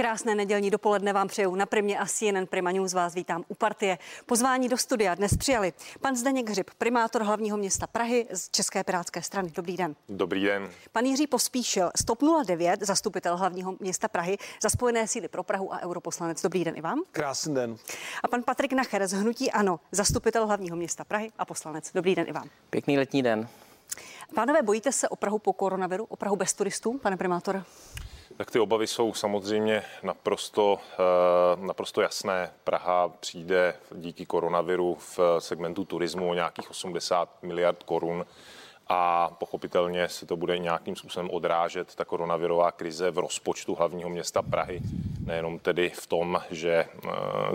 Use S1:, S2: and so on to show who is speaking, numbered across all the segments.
S1: Krásné nedělní dopoledne vám přeju na Primě a CNN Prima News vás vítám u partie. Pozvání do studia dnes přijali pan Zdeněk Hřib, primátor hlavního města Prahy z České pirátské strany. Dobrý den.
S2: Dobrý den.
S1: Pan Jiří Pospíšil, Stop 09, zastupitel hlavního města Prahy za Spojené síly pro Prahu a europoslanec. Dobrý den i vám.
S3: Krásný den.
S1: A pan Patrik Nacher z Hnutí Ano, zastupitel hlavního města Prahy a poslanec. Dobrý den i vám.
S4: Pěkný letní den.
S1: Pánové, bojíte se o Prahu po koronaviru, o Prahu bez turistů, pane primátor?
S2: Tak ty obavy jsou samozřejmě naprosto, eh, naprosto jasné. Praha přijde díky koronaviru v segmentu turismu o nějakých 80 miliard korun a pochopitelně se to bude nějakým způsobem odrážet, ta koronavirová krize v rozpočtu hlavního města Prahy. Nejenom tedy v tom, že e,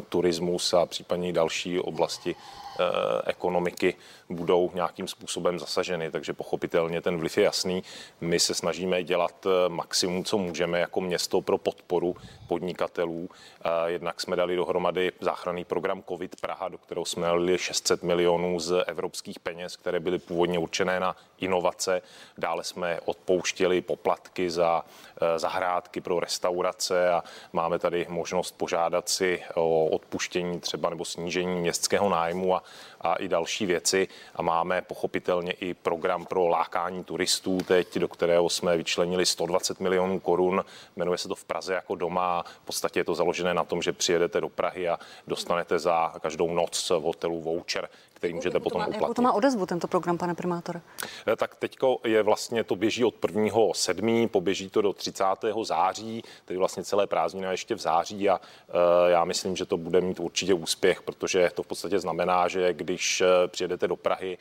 S2: turismus a případně další oblasti Eh, ekonomiky budou nějakým způsobem zasaženy. Takže pochopitelně ten vliv je jasný. My se snažíme dělat eh, maximum, co můžeme jako město pro podporu podnikatelů. Eh, jednak jsme dali dohromady záchranný program COVID Praha, do kterého jsme dali 600 milionů z evropských peněz, které byly původně určené na inovace. Dále jsme odpouštěli poplatky za zahrádky pro restaurace a máme tady možnost požádat si o odpuštění třeba nebo snížení městského nájmu a a i další věci. A máme pochopitelně i program pro lákání turistů teď, do kterého jsme vyčlenili 120 milionů korun. Jmenuje se to v Praze jako doma. V podstatě je to založené na tom, že přijedete do Prahy a dostanete za každou noc v hotelu voucher, který můžete potom
S1: to má,
S2: uplatit.
S1: to má odezvu tento program, pane primátor?
S2: Eh, tak teďko je vlastně, to běží od 1. 7. poběží to do 30. září, tedy vlastně celé prázdniny ještě v září a uh, já myslím, že to bude mít určitě úspěch, protože to v podstatě znamená, že když eh, přijedete do Prahy,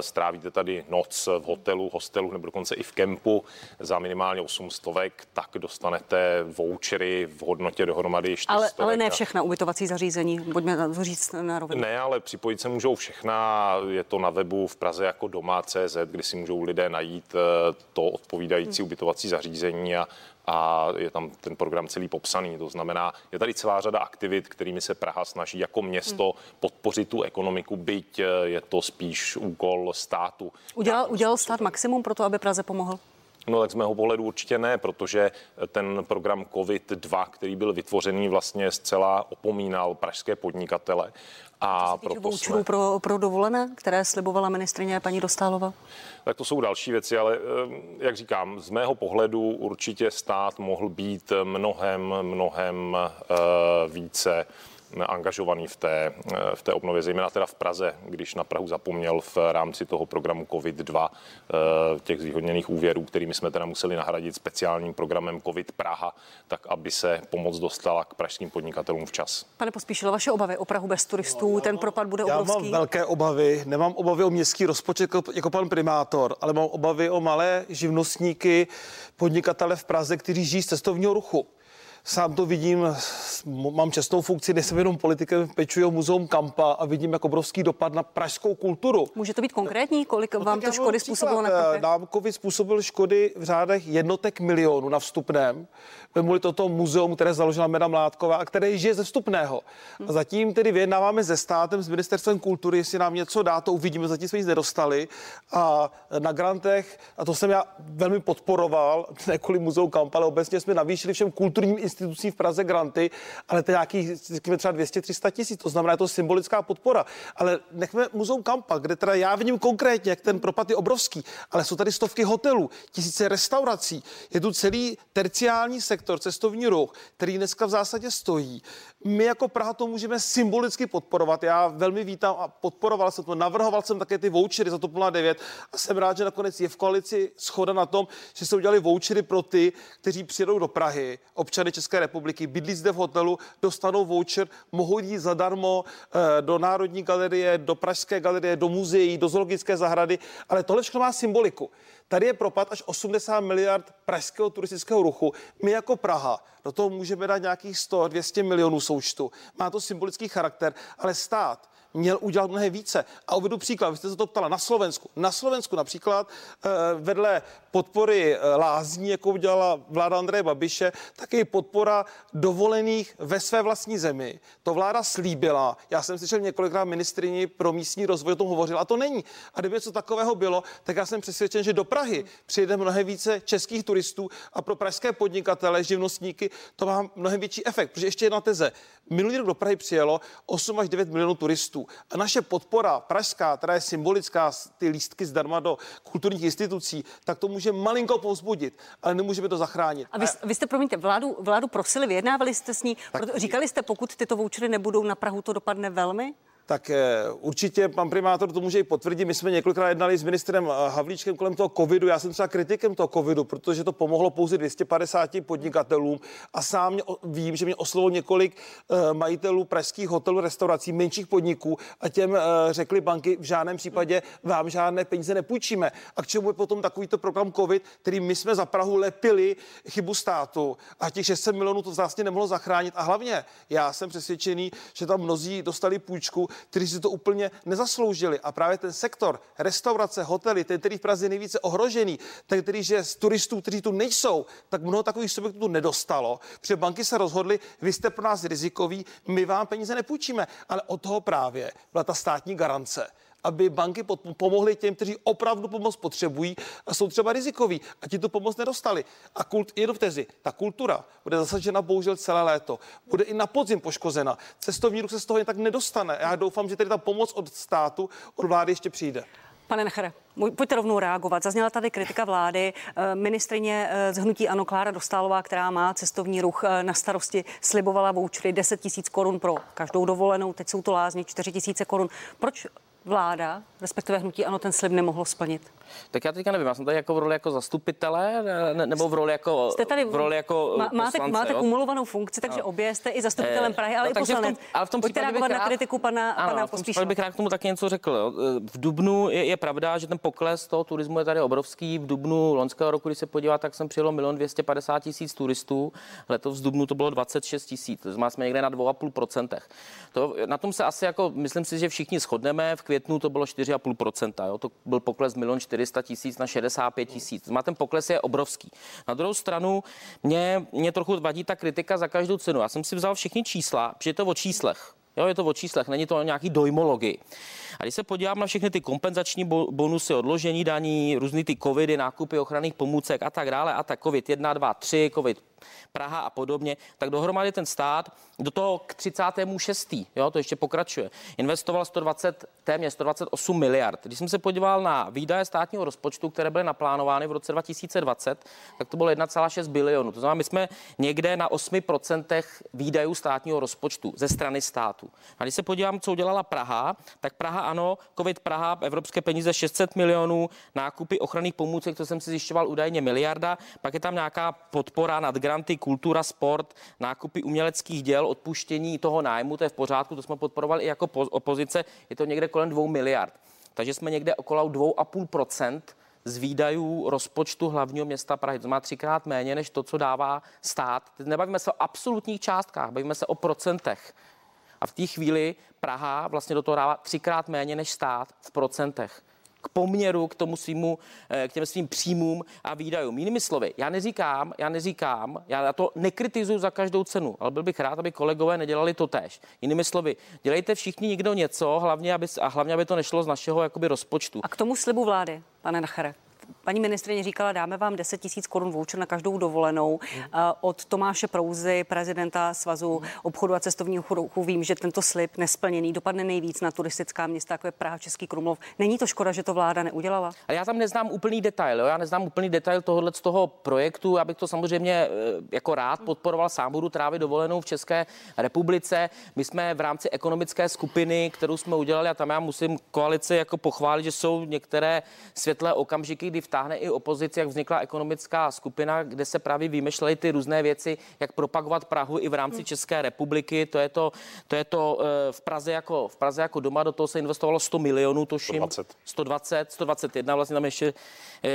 S2: strávíte tady noc v hotelu, hostelu nebo dokonce i v kempu za minimálně 8 stovek, tak dostanete vouchery v hodnotě dohromady 400.
S1: Ale, ale ne všechna ubytovací zařízení, pojďme to říct na rovinu.
S2: Ne, ale připojit se můžou všechna, je to na webu v Praze jako doma.cz, kdy si můžou lidé najít eh, to odpovídající ubytovací zařízení a, a je tam ten program celý popsaný. To znamená, je tady celá řada aktivit, kterými se Praha snaží jako město podpořit tu ekonomiku, byť eh, je to spíš úkol státu.
S1: Udělal, udělal stát maximum pro to, aby Praze pomohl?
S2: No tak z mého pohledu určitě ne, protože ten program COVID-2, který byl vytvořený, vlastně zcela opomínal pražské podnikatele.
S1: A proto jsme... pro, pro dovolené, které slibovala ministrině paní Dostálova?
S2: Tak to jsou další věci, ale eh, jak říkám, z mého pohledu určitě stát mohl být mnohem, mnohem uh, více angažovaný v té, v té obnově, zejména teda v Praze, když na Prahu zapomněl v rámci toho programu COVID-2 eh, těch zvýhodněných úvěrů, kterými jsme teda museli nahradit speciálním programem COVID Praha, tak aby se pomoc dostala k pražským podnikatelům včas.
S1: Pane Pospíšilo, vaše obavy o Prahu bez turistů, no, ten propad bude
S3: já
S1: obrovský?
S3: Já mám velké obavy, nemám obavy o městský rozpočet jako, jako pan primátor, ale mám obavy o malé živnostníky, podnikatele v Praze, kteří žijí z cestovního ruchu. Sám to vidím, mám čestnou funkci, nejsem jenom politikem, pečuji o muzeum Kampa a vidím jako obrovský dopad na pražskou kulturu.
S1: Může to být konkrétní? Kolik no, vám to škody způsobilo na
S3: Kampě? Způsobil škody v řádech jednotek milionů na vstupném. Vemuli toto muzeum, které založila Mena Mládková a které žije ze vstupného. A zatím tedy vyjednáváme se státem, s ministerstvem kultury, jestli nám něco dá, to uvidíme, zatím jsme nic nedostali. A na grantech, a to jsem já velmi podporoval, ne kvůli muzeum Kampa, ale obecně jsme navýšili všem kulturním institucím v Praze granty, ale to je nějakých, třeba 200-300 tisíc, to znamená, je to symbolická podpora. Ale nechme muzeum Kampa, kde teda já vidím konkrétně, jak ten propad je obrovský, ale jsou tady stovky hotelů, tisíce restaurací, je tu celý terciální sektor, cestovní ruch, který dneska v zásadě stojí. My jako Praha to můžeme symbolicky podporovat. Já velmi vítám a podporoval jsem to, navrhoval jsem také ty vouchery za to 09 a jsem rád, že nakonec je v koalici schoda na tom, že se udělali vouchery pro ty, kteří přijedou do Prahy, občany České republiky, bydlí zde v hotelu, dostanou voucher, mohou jít zadarmo eh, do Národní galerie, do Pražské galerie, do muzeí, do zoologické zahrady, ale tohle všechno má symboliku. Tady je propad až 80 miliard pražského turistického ruchu. My jako Praha do toho můžeme dát nějakých 100-200 milionů součtu. Má to symbolický charakter, ale stát měl udělat mnohem více. A uvedu příklad, vy jste se to ptala na Slovensku. Na Slovensku například eh, vedle podpory eh, lázní, jako udělala vláda Andreje Babiše, tak i podpora dovolených ve své vlastní zemi. To vláda slíbila. Já jsem slyšel několikrát ministrině pro místní rozvoj o tom hovořil a to není. A kdyby něco takového bylo, tak já jsem přesvědčen, že do Prahy přijede mnohem více českých turistů a pro pražské podnikatele, živnostníky to má mnohem větší efekt. Protože ještě jedna teze. Minulý rok do Prahy přijelo 8 až 9 milionů turistů. A naše podpora pražská, která je symbolická, ty lístky zdarma do kulturních institucí, tak to může malinko povzbudit, ale nemůžeme to zachránit.
S1: A vy, vy jste, promiňte, vládu, vládu prosili, vyjednávali jste s ní, tak, proto, říkali jste, pokud tyto vouchery nebudou na Prahu, to dopadne velmi?
S3: Tak eh, určitě pan primátor to může i potvrdit. My jsme několikrát jednali s ministrem eh, Havlíčkem kolem toho covidu. Já jsem třeba kritikem toho covidu, protože to pomohlo pouze 250 podnikatelům a sám mě, vím, že mě oslovilo několik eh, majitelů pražských hotelů, restaurací, menších podniků a těm řekli banky, v žádném případě vám žádné peníze nepůjčíme. A k čemu je potom takovýto program COVID, který my jsme za Prahu lepili chybu státu a těch 600 milionů to vlastně nemohlo zachránit. A hlavně já jsem přesvědčený, že tam mnozí dostali půjčku, kteří si to úplně nezasloužili. A právě ten sektor, restaurace, hotely, ten, který v Praze je nejvíce ohrožený, ten, který je z turistů, kteří tu nejsou, tak mnoho takových subjektů tu nedostalo. Protože banky se rozhodly, vy jste pro nás rizikový, my vám peníze nepůjčíme. Ale od toho právě byla ta státní garance aby banky pomohly těm, kteří opravdu pomoc potřebují a jsou třeba rizikoví a ti tu pomoc nedostali. A kult, jenom tezi, ta kultura bude zasažena bohužel celé léto. Bude i na podzim poškozena. Cestovní ruch se z toho jen tak nedostane. Já doufám, že tady ta pomoc od státu, od vlády ještě přijde.
S1: Pane Nechere, pojďte rovnou reagovat. Zazněla tady kritika vlády. Eh, ministrině eh, z hnutí Ano Klára Dostálová, která má cestovní ruch eh, na starosti, slibovala vouchery 10 tisíc korun pro každou dovolenou. Teď jsou to lázně 4 tisíce korun. Proč vláda, respektive hnutí ano, ten slib nemohlo splnit?
S4: Tak já teďka nevím, já jsem tady jako v roli jako zastupitele, ne, nebo v roli jako
S1: Jste tady v roli jako má, máte, poslance, máte jo? kumulovanou funkci, takže no. obě jste i zastupitelem Prahy, ale no, i poslanec. V tom, ale v tom Pojďte reagovat rád, na kritiku pana, ano, pana
S4: v tom případě bych rád k tomu taky něco řekl. Jo. V Dubnu je, je, pravda, že ten pokles toho turismu je tady obrovský. V Dubnu loňského roku, když se podívá, tak jsem přijelo milion 250 tisíc turistů. Letos v Dubnu to bylo 26 tisíc. To znamená, jsme někde na 2,5%. To, na tom se asi jako, myslím si, že všichni shodneme. V květnu to bylo 4,5%. Jo. To byl pokles milion 400 tisíc na 65 tisíc. Má ten pokles je obrovský. Na druhou stranu mě, mě trochu vadí ta kritika za každou cenu. Já jsem si vzal všechny čísla, protože je to o číslech. Jo, je to o číslech, není to o nějaký dojmologii. A když se podívám na všechny ty kompenzační bonusy, odložení daní, různý ty covidy, nákupy ochranných pomůcek a tak dále, a tak covid 1, 2, 3, covid Praha a podobně, tak dohromady ten stát do toho k 36. Jo, to ještě pokračuje. Investoval 120, téměř 128 miliard. Když jsem se podíval na výdaje státního rozpočtu, které byly naplánovány v roce 2020, tak to bylo 1,6 bilionu. To znamená, my jsme někde na 8% výdajů státního rozpočtu ze strany státu. A když se podívám, co udělala Praha, tak Praha ano, COVID Praha, evropské peníze 600 milionů, nákupy ochranných pomůcek, to jsem si zjišťoval údajně miliarda, pak je tam nějaká podpora nad granty, kultura, sport, nákupy uměleckých děl, odpuštění toho nájmu, to je v pořádku, to jsme podporovali i jako opozice, je to někde kolem 2 miliard. Takže jsme někde okolo 2,5% z výdajů rozpočtu hlavního města Prahy. To má třikrát méně než to, co dává stát. Teď nebavíme se o absolutních částkách, bavíme se o procentech. A v té chvíli Praha vlastně do toho dává třikrát méně než stát v procentech k poměru k tomu svýmu, eh, k těm svým příjmům a výdajům. Jinými slovy, já neříkám, já neříkám, já to nekritizuju za každou cenu, ale byl bych rád, aby kolegové nedělali to tež. Jinými slovy, dělejte všichni někdo něco, hlavně aby, a hlavně, aby to nešlo z našeho jakoby, rozpočtu.
S1: A k tomu slibu vlády, pane Nachere? Paní ministrině říkala, dáme vám 10 tisíc korun voucher na každou dovolenou. Hmm. Od Tomáše Prouzy, prezidenta Svazu hmm. obchodu a cestovního ruchu, vím, že tento slib nesplněný dopadne nejvíc na turistická města, jako je Praha, Český Krumlov. Není to škoda, že to vláda neudělala?
S4: Ale já tam neznám úplný detail. Jo? Já neznám úplný detail tohohle z toho projektu. Já bych to samozřejmě eh, jako rád podporoval. Sám budu trávit dovolenou v České republice. My jsme v rámci ekonomické skupiny, kterou jsme udělali, a tam já musím koalici jako pochválit, že jsou některé světlé okamžiky, kdy kdy vtáhne i opozici, jak vznikla ekonomická skupina, kde se právě vymýšlely ty různé věci, jak propagovat Prahu i v rámci hmm. České republiky. To je to, to, je to eh, v, Praze jako, v Praze jako doma, do toho se investovalo 100 milionů, tuším. 120. 120, 121, vlastně tam ještě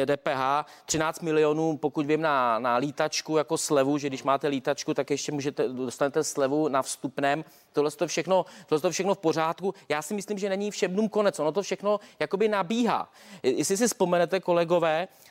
S4: DPH, eh, 13 milionů, pokud vím, na, na lítačku jako slevu, že když máte lítačku, tak ještě můžete, dostanete slevu na vstupném tohle to všechno, tohle to všechno v pořádku. Já si myslím, že není všem dnům konec. Ono to všechno jakoby nabíhá. Jestli si vzpomenete, kolegové,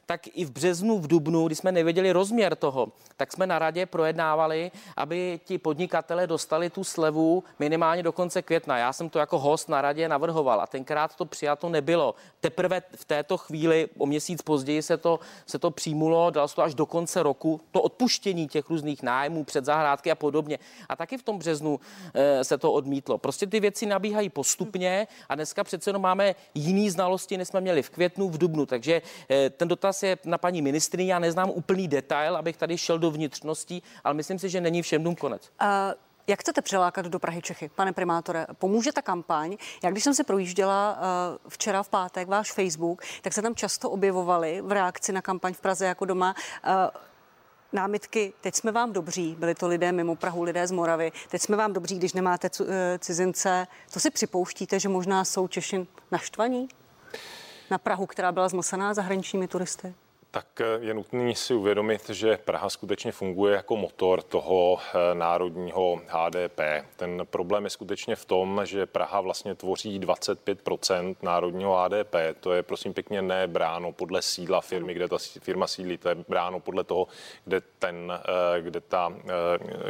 S4: tak i v březnu, v dubnu, kdy jsme nevěděli rozměr toho, tak jsme na radě projednávali, aby ti podnikatele dostali tu slevu minimálně do konce května. Já jsem to jako host na radě navrhoval a tenkrát to přijato nebylo. Teprve v této chvíli, o měsíc později se to, se to přijmulo, dalo se to až do konce roku, to odpuštění těch různých nájmů před zahrádky a podobně. A taky v tom březnu e, se to odmítlo. Prostě ty věci nabíhají postupně a dneska přece jenom máme jiný znalosti, než jsme měli v květnu, v dubnu. Takže e, ten dotaz je na paní ministrině. Já neznám úplný detail, abych tady šel do vnitřností, ale myslím si, že není všem dům konec. Uh...
S1: Jak chcete přilákat do Prahy Čechy, pane primátore? Pomůže ta kampaň? Já když jsem si projížděla uh, včera v pátek váš Facebook, tak se tam často objevovaly v reakci na kampaň v Praze jako doma uh, námitky, teď jsme vám dobří, byli to lidé mimo Prahu, lidé z Moravy, teď jsme vám dobří, když nemáte eh, cizince. To si připouštíte, že možná jsou Češi naštvaní na Prahu, která byla zmasaná zahraničními turisty?
S2: Tak eh, je nutné si uvědomit, že Praha skutečně funguje jako motor toho eh, národního HDP. Ten problém je skutečně v tom, že Praha vlastně tvoří 25% národního HDP. To je prosím pěkně ne bráno podle sídla firmy, kde ta firma sídlí, to je bráno podle toho, kde, ten, eh, kde, ta,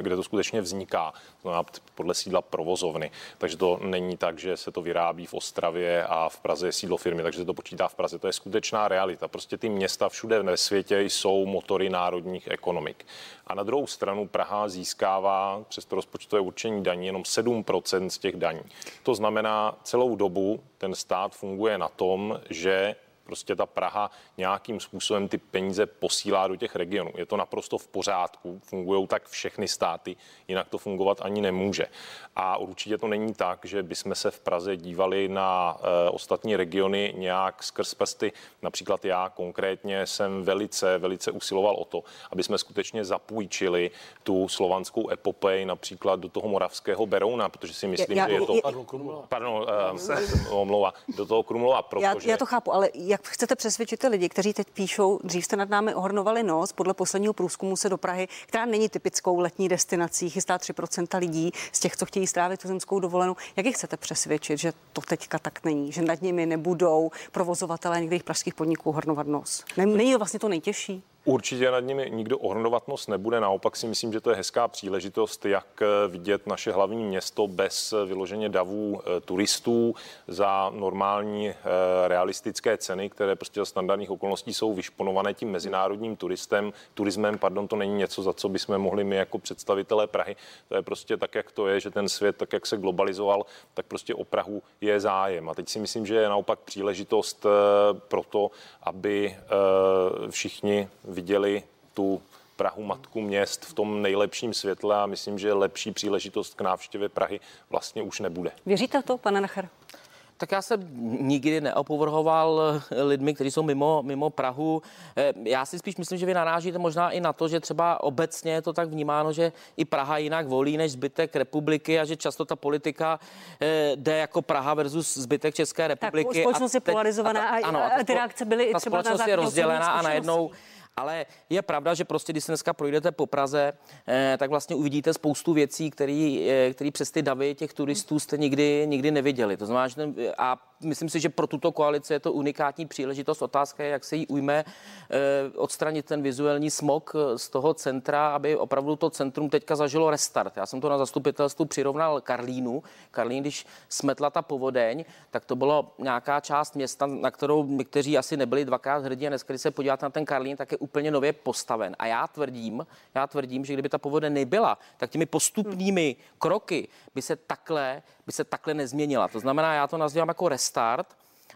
S2: kde to skutečně vzniká, podle sídla provozovny. Takže to není tak, že se to vyrábí v Ostravě a v Praze je sídlo firmy, takže se to počítá v Praze. To je skutečná realita. Prostě ty města všude všude ve světě jsou motory národních ekonomik. A na druhou stranu Praha získává přes to rozpočtové určení daní jenom 7% z těch daní. To znamená, celou dobu ten stát funguje na tom, že prostě ta Praha nějakým způsobem ty peníze posílá do těch regionů. Je to naprosto v pořádku, fungují tak všechny státy, jinak to fungovat ani nemůže. A určitě to není tak, že bychom se v Praze dívali na e, ostatní regiony nějak skrz prsty. Například já konkrétně jsem velice, velice usiloval o to, aby jsme skutečně zapůjčili tu slovanskou epopej například do toho moravského Berouna, protože si myslím, já, že je to... Pardon, Krumlova. Pardon, uh, omlouva, do toho Krumlova, protože...
S1: Já, já to chápu, ale jak chcete přesvědčit ty lidi, kteří teď píšou, dřív jste nad námi ohornovali nos, podle posledního průzkumu se do Prahy, která není typickou letní destinací, chystá 3% lidí z těch, co chtějí strávit tu zemskou dovolenou. Jak je chcete přesvědčit, že to teďka tak není, že nad nimi nebudou provozovatelé některých pražských podniků hornovat nos? Není to vlastně to nejtěžší?
S2: Určitě nad nimi nikdo ohrnovat nos nebude, naopak si myslím, že to je hezká příležitost, jak eh, vidět naše hlavní město bez eh, vyloženě davů eh, turistů za normální realistické ceny, které prostě za standardních okolností jsou vyšponované tím mezinárodním turistem, turismem, pardon, to není něco, za co bychom mohli my jako představitelé Prahy. To je prostě tak, jak to je, že ten svět, tak jak se globalizoval, tak prostě o Prahu je zájem. A teď si myslím, že je naopak příležitost pro to, aby všichni viděli tu Prahu matku měst v tom nejlepším světle a myslím, že lepší příležitost k návštěvě Prahy vlastně už nebude.
S1: Věříte to, pane Nacher?
S4: Tak já jsem nikdy neopovrhoval lidmi, kteří jsou mimo, mimo Prahu. Eh, já si spíš myslím, že vy narážíte možná i na to, že třeba obecně je to tak vnímáno, že i Praha jinak volí než zbytek republiky a že často ta politika eh, jde jako Praha versus zbytek České republiky. Tak
S1: společnost je polarizovaná a, a, ano, a ty reakce byly
S4: ta třeba společnost na je rozdělená a najednou ale je pravda, že prostě, když se dneska projdete po Praze, eh, tak vlastně uvidíte spoustu věcí, které eh, přes ty davy těch turistů jste nikdy, nikdy neviděli. To znamená, že ten, a myslím si, že pro tuto koalici je to unikátní příležitost. Otázka je, jak se jí ujme eh, odstranit ten vizuální smog z toho centra, aby opravdu to centrum teďka zažilo restart. Já jsem to na zastupitelstvu přirovnal Karlínu. Karlín, když smetla ta povodeň, tak to bylo nějaká část města, na kterou kteří asi nebyli dvakrát hrdí a dneska, když se podíváte na ten Karlín, tak je úplně nově postaven. A já tvrdím, já tvrdím, že kdyby ta povodeň nebyla, tak těmi postupnými kroky by se takhle, by se takhle nezměnila. To znamená, já to nazývám jako restart,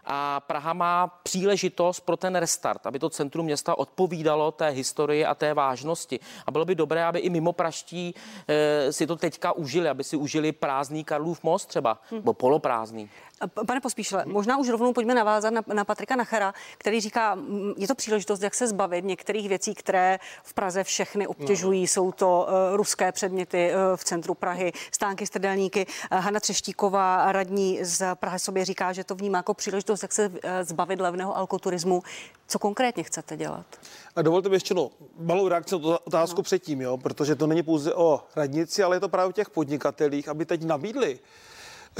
S4: a Praha má příležitost pro ten restart, aby to centrum města odpovídalo té historii a té vážnosti. A bylo by dobré, aby i mimo praští e, si to teďka užili, aby si užili prázdný Karlův most třeba, hmm. nebo poloprázdný.
S1: Pane Pospíšile, možná už rovnou pojďme navázat na, na Patrika Nachera, který říká, je to příležitost, jak se zbavit některých věcí, které v Praze všechny obtěžují. No. Jsou to uh, ruské předměty uh, v centru Prahy, stánky, strdelníky. Uh, Hanna Třeštíková, radní z Prahy, sobě říká, že to vnímá jako příležitost, jak se uh, zbavit levného alkoturismu. Co konkrétně chcete dělat?
S3: A dovolte mi ještě no, malou reakci na tu otázku no. předtím, jo, protože to není pouze o radnici, ale je to právě o těch podnikatelích, aby teď nabídli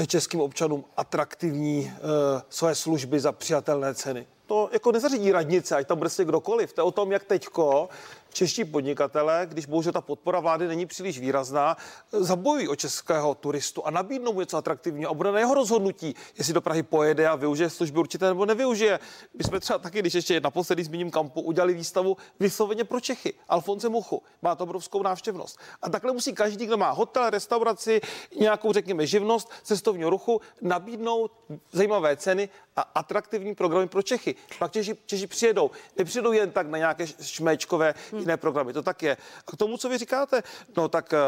S3: českým občanům atraktivní uh, své služby za přijatelné ceny. To jako nezařídí radnice, ať tam bude kdokoliv. To je o tom, jak teďko čeští podnikatele, když bohužel ta podpora vlády není příliš výrazná, zabojují o českého turistu a nabídnou mu něco atraktivního a bude na jeho rozhodnutí, jestli do Prahy pojede a využije služby určité nebo nevyužije. My jsme třeba taky, když ještě naposledy zmíním kampu, udělali výstavu vysloveně pro Čechy. Alfonse Muchu má to obrovskou návštěvnost. A takhle musí každý, kdo má hotel, restauraci, nějakou, řekněme, živnost cestovního ruchu, nabídnout zajímavé ceny a atraktivní programy pro Čechy. Pak Češi, Češi přijedou. Nepřijedou jen tak na nějaké šmečkové jiné programy. To tak je. A k tomu, co vy říkáte, no tak eh,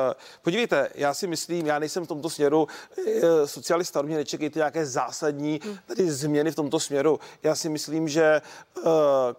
S3: podívejte, já si myslím, já nejsem v tomto směru eh, socialista, mě nečekejte nějaké zásadní tady změny v tomto směru. Já si myslím, že eh,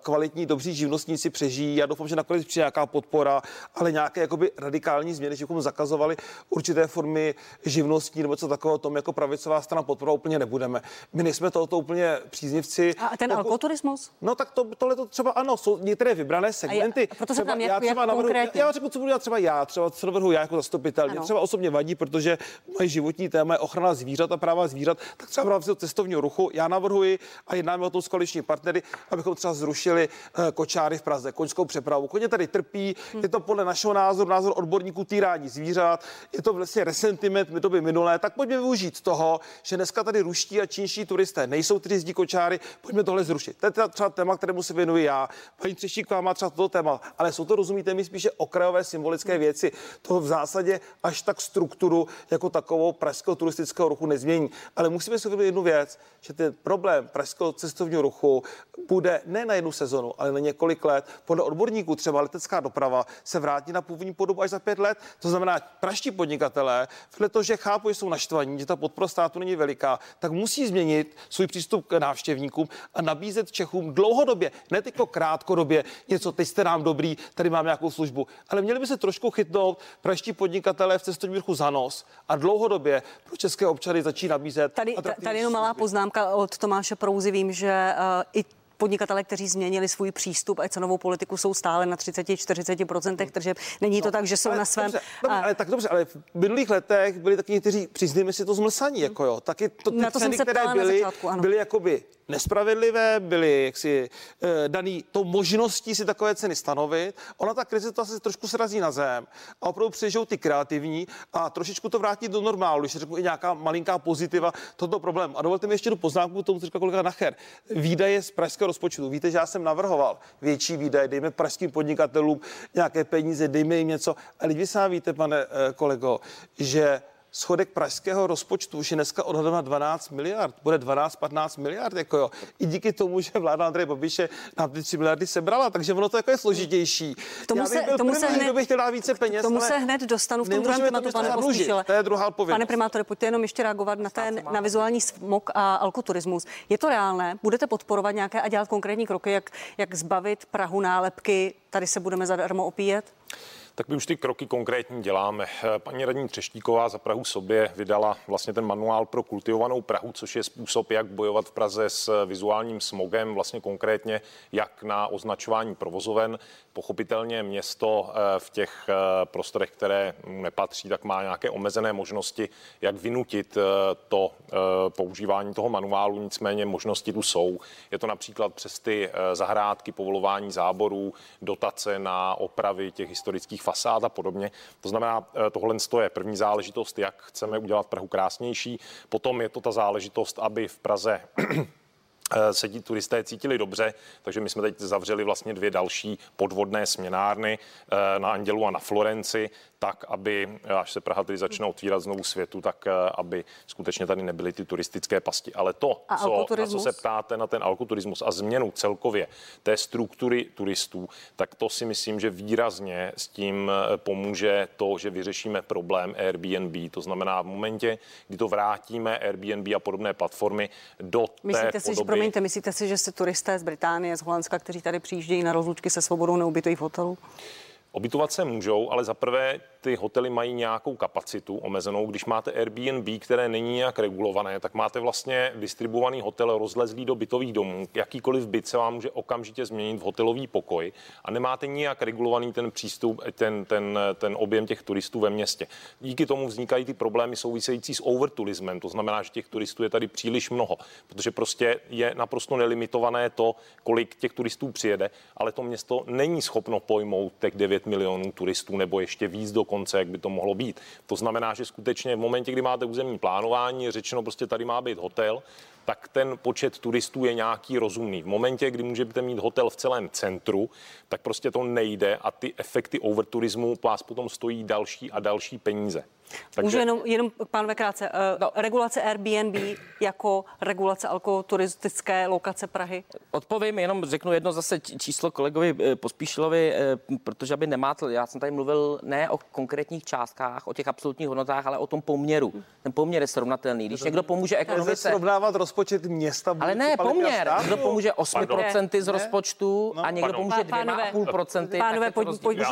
S3: kvalitní, dobří živnostníci přežijí. Já doufám, že nakonec přijde nějaká podpora, ale nějaké jakoby radikální změny, že bychom zakazovali určité formy živnostní nebo co takového, tom jako pravicová strana podpora úplně nebudeme. My nejsme tohoto úplně příznivci.
S1: A ten alkoturismus?
S3: No tak to, tohle to třeba ano, jsou některé vybrané segmenty. A,
S1: a proto se
S3: třeba,
S1: tam jak,
S3: já třeba
S1: jak
S3: navrhu,
S1: konkrétně?
S3: já, já řeknu, co budu dělat třeba já, třeba co navrhu já jako zastupitel. Mě třeba osobně vadí, protože moje životní téma je ochrana zvířat a práva zvířat, tak třeba v rámci cestovního ruchu já navrhuji a jednáme o tom s koaliční partnery, abychom třeba zrušili uh, kočáry v Praze, koňskou přepravu. Koně tady trpí, hmm. je to podle našeho názoru, názor odborníků týrání zvířat, je to vlastně resentiment my to by minulé, tak pojďme využít toho, že dneska tady ruští a čínští turisté nejsou, kteří jezdí kočáry, pojďme tohle zrušit. To je třeba téma, kterému se věnuji já. Paní Třeštíková má třeba toto téma, ale jsou to, rozumíte mi, spíše okrajové symbolické věci. To v zásadě až tak strukturu jako takovou pražského turistického ruchu nezmění. Ale musíme si uvědomit jednu věc, že ten problém pražského cestovního ruchu bude ne na jednu sezonu, ale na několik let. Podle odborníků třeba letecká doprava se vrátí na původní podobu až za pět let. To znamená, praští podnikatelé, vedle toho, že chápu, že jsou naštvaní, že ta podpora státu není veliká, tak musí změnit svůj přístup k návštěvníkům a nabízet Čechům dlouhodobě, ne tyko krátkodobě, něco, teď jste nám dobrý, tady mám nějakou službu. Ale měli by se trošku chytnout praští podnikatelé v cestovním ruchu za nos a dlouhodobě pro české občany začít nabízet.
S1: Tady, tady jenom malá poznámka od Tomáše Prouzy. Vím, že uh, i podnikatele, kteří změnili svůj přístup a cenovou politiku, jsou stále na 30-40% tržeb. Není to no, tak, že jsou
S3: ale
S1: na svém.
S3: Dobře, dobře, ale tak dobře, ale v minulých letech byli taky někteří, přiznejme si to zmlsaní, jako jo. Taky to, ty
S1: na to
S3: ceny, které byly, začátku, byly jakoby nespravedlivé, byly jaksi e, daný tou možností si takové ceny stanovit. Ona ta krize to asi trošku srazí na zem a opravdu přežijou ty kreativní a trošičku to vrátí do normálu, když řeknu i nějaká malinká pozitiva toto problém. A dovolte mi ještě tu poznámku tomu, co říkal kolega Nacher. Výdaje z pražského rozpočtu. Víte, že já jsem navrhoval větší výdaje, dejme pražským podnikatelům nějaké peníze, dejme jim něco. Ale vy sám víte, pane e, kolego, že schodek pražského rozpočtu už je dneska odhadem na 12 miliard. Bude 12-15 miliard, jako jo. I díky tomu, že vláda Andreje Babiše nám ty 3 miliardy sebrala, takže ono to jako je složitější.
S1: Tomu Já se, tomu první, se hned,
S3: bych chtěl dát více peněz,
S1: tomu se hned dostanu v tom druhém tématu, pane
S3: To je druhá odpověď.
S1: Pane primátore, pojďte jenom ještě reagovat na, ten, na vizuální smog a alkoturismus. Je to reálné? Budete podporovat nějaké a dělat konkrétní kroky, jak, jak zbavit Prahu nálepky? Tady se budeme zadarmo opíjet?
S2: Tak my už ty kroky konkrétní děláme. Paní radní Třeštíková za Prahu sobě vydala vlastně ten manuál pro kultivovanou Prahu, což je způsob, jak bojovat v Praze s vizuálním smogem, vlastně konkrétně jak na označování provozoven. Pochopitelně město eh, v těch eh, prostorech, které nepatří, tak má nějaké omezené možnosti, jak vynutit eh, to používání toho manuálu, nicméně možnosti tu jsou. Je to například přes ty zahrádky, povolování záborů, dotace na opravy těch historických fasád a podobně. To znamená, eh, tohle je první záležitost, jak chceme udělat Prahu krásnější. Potom je to ta záležitost, aby v Praze eh, se ti turisté cítili dobře, takže my jsme teď zavřeli vlastně dvě další podvodné směnárny eh, na Andělu a na Florenci tak, aby, až se Praha tedy začne otvírat znovu světu, tak aby skutečně tady nebyly ty turistické pasti. Ale to, co, na co se ptáte na ten alkoturismus a změnu celkově té struktury turistů, tak to si myslím, že výrazně s tím pomůže to, že vyřešíme problém Airbnb. To znamená v momentě, kdy to vrátíme Airbnb a podobné platformy do
S1: myslíte
S2: té
S1: si,
S2: podoby...
S1: Promiňte, myslíte si, že se turisté z Británie, z Holandska, kteří tady přijíždějí na rozlučky se svobodou, neubytují v hotelu?
S2: Obytovat se můžou, ale za prvé ty hotely mají nějakou kapacitu omezenou. Když máte Airbnb, které není nějak regulované, tak máte vlastně distribuovaný hotel rozlezlý do bytových domů. Jakýkoliv byt se vám může okamžitě změnit v hotelový pokoj a nemáte nijak regulovaný ten přístup, ten, ten, ten objem těch turistů ve městě. Díky tomu vznikají ty problémy související s overturismem. To znamená, že těch turistů je tady příliš mnoho, protože prostě je naprosto nelimitované to, kolik těch turistů přijede, ale to město není schopno pojmout těch 9 milionů turistů nebo ještě víc do konce, jak by to mohlo být. To znamená, že skutečně v momentě, kdy máte územní plánování, je řečeno prostě tady má být hotel, tak ten počet turistů je nějaký rozumný. V momentě, kdy můžete mít hotel v celém centru, tak prostě to nejde a ty efekty overturismu vás potom stojí další a další peníze.
S1: Takže... Můžu jenom, jenom pánové krátce, uh, no. regulace Airbnb jako regulace alkoturistické lokace Prahy?
S4: Odpovím, jenom řeknu jedno zase číslo kolegovi eh, Pospíšilovi, eh, protože aby nemátl, já jsem tady mluvil ne o konkrétních částkách, o těch absolutních hodnotách, ale o tom poměru. Ten poměr je srovnatelný. Když někdo pomůže ekonomice...
S3: srovnávat rozpočet města.
S4: Ale ne, poměr. Kdo pomůže 8% z rozpočtu a někdo pomůže 2,5%.
S1: Pánové, pojďme.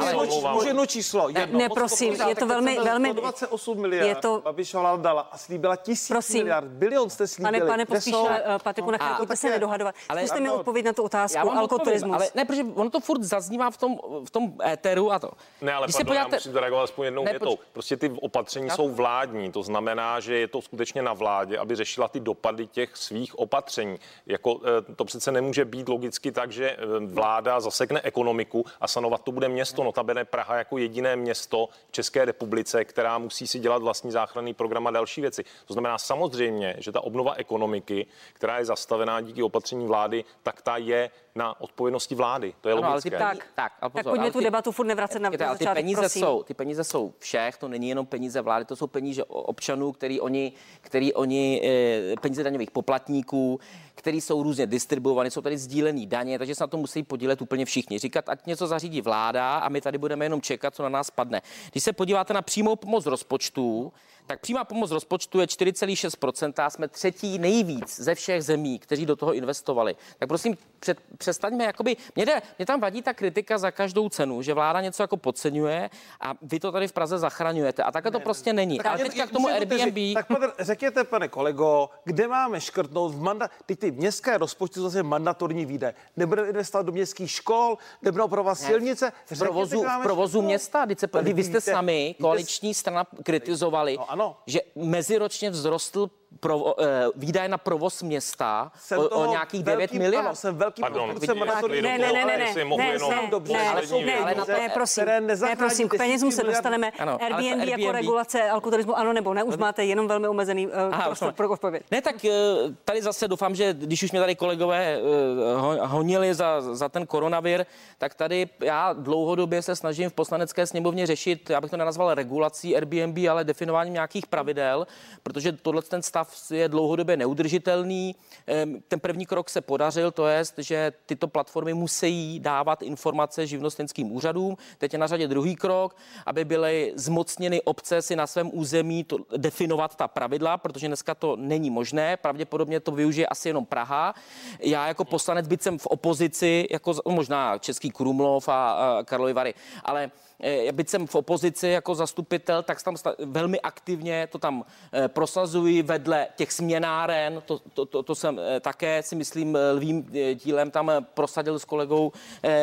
S3: Můžu jedno číslo.
S1: Ne, prosím, je to velmi, velmi...
S3: 8 miliard je to... Babišova vláda dala a slíbila tisíc Prosím. miliard. Bilion jste slíbili.
S1: Pane, pane Pospíšile, uh, Patriku, na chvíli se nedohadovat. Ale, Zkuste mi odpovědět na tu otázku. Alkoturismus.
S4: Ale ne, protože ono to furt zaznívá v tom, v tom éteru a to.
S2: Ne, ale Když pardon, podíváte... já musím zareagovat aspoň jednou ne, větou. Prostě ty opatření já... jsou vládní, to znamená, že je to skutečně na vládě, aby řešila ty dopady těch svých opatření. Jako, eh, to přece nemůže být logicky tak, že eh, vláda zasekne ekonomiku a sanovat to bude město, notabene Praha jako jediné město v České republice, která musí si dělat vlastní záchranný program a další věci. To znamená samozřejmě, že ta obnova ekonomiky, která je zastavená díky opatření vlády, tak ta je na odpovědnosti vlády. To je ano, logické.
S1: Ale ty, tak, tak, ale pozor, tak pojďme tu ty, debatu furt nevracet na
S4: začátek, ty peníze prosím. jsou, ty peníze jsou všech, to není jenom peníze vlády, to jsou peníze občanů, který oni, který oni eh, peníze daňových poplatníků, který jsou různě distribuovány, jsou tady sdílený daně, takže se na to musí podílet úplně všichni. Říkat, ať něco zařídí vláda a my tady budeme jenom čekat, co na nás padne. Když se podíváte na přímou pomoc rozpočtu, tak přímá pomoc rozpočtu je 4,6%, a jsme třetí nejvíc ze všech zemí, kteří do toho investovali. Tak prosím, před, přestaňme, jakoby, mě, jde, mě tam vadí ta kritika za každou cenu, že vláda něco jako podceňuje a vy to tady v Praze zachraňujete. A takhle to prostě není. Tak Ale teďka k tomu Airbnb...
S3: Tak pane, řekněte, pane kolego, kde máme škrtnout v manda... Teď ty městské rozpočty jsou zase mandatorní výdaje. Nebudeme investovat do městských škol, nebudeme opravovat silnice.
S4: V provozu, v provozu města, se, vy, vy jste sami, koaliční strana, kritizovali, no, ano. Že meziročně vzrostl pro, uh, výdaje na provoz města o, o nějakých 9 miliard. Ano,
S3: jsem velký Pardon,
S1: jsem ne, ne, ne, ne, ne, ne, ne, ne, dobře, ne, ale ne, ne, ne, ne, prosím, ne, prosím, k penězům se dostaneme. Ano, Airbnb, jako regulace alkoturismu, ano nebo ne, už máte jenom velmi omezený uh, Aha, prostor pro odpověď.
S4: Ne, tak uh, tady zase doufám, že když už mě tady kolegové uh, honili za, za ten koronavir, tak tady já dlouhodobě se snažím v poslanecké sněmovně řešit, já bych to nenazval regulací Airbnb, ale definováním nějakých pravidel, protože tohle ten stav stav je dlouhodobě neudržitelný. Ten první krok se podařil, to je, že tyto platformy musí dávat informace živnostenským úřadům. Teď je na řadě druhý krok, aby byly zmocněny obce si na svém území to, definovat ta pravidla, protože dneska to není možné. Pravděpodobně to využije asi jenom Praha. Já jako poslanec, byť jsem v opozici, jako možná Český Krumlov a, a Karlovy Vary, ale byť jsem v opozici jako zastupitel, tak tam velmi aktivně to tam eh, prosazuji vedle těch směnáren, to, to, to, to jsem eh, také si myslím lvým dílem tam prosadil s kolegou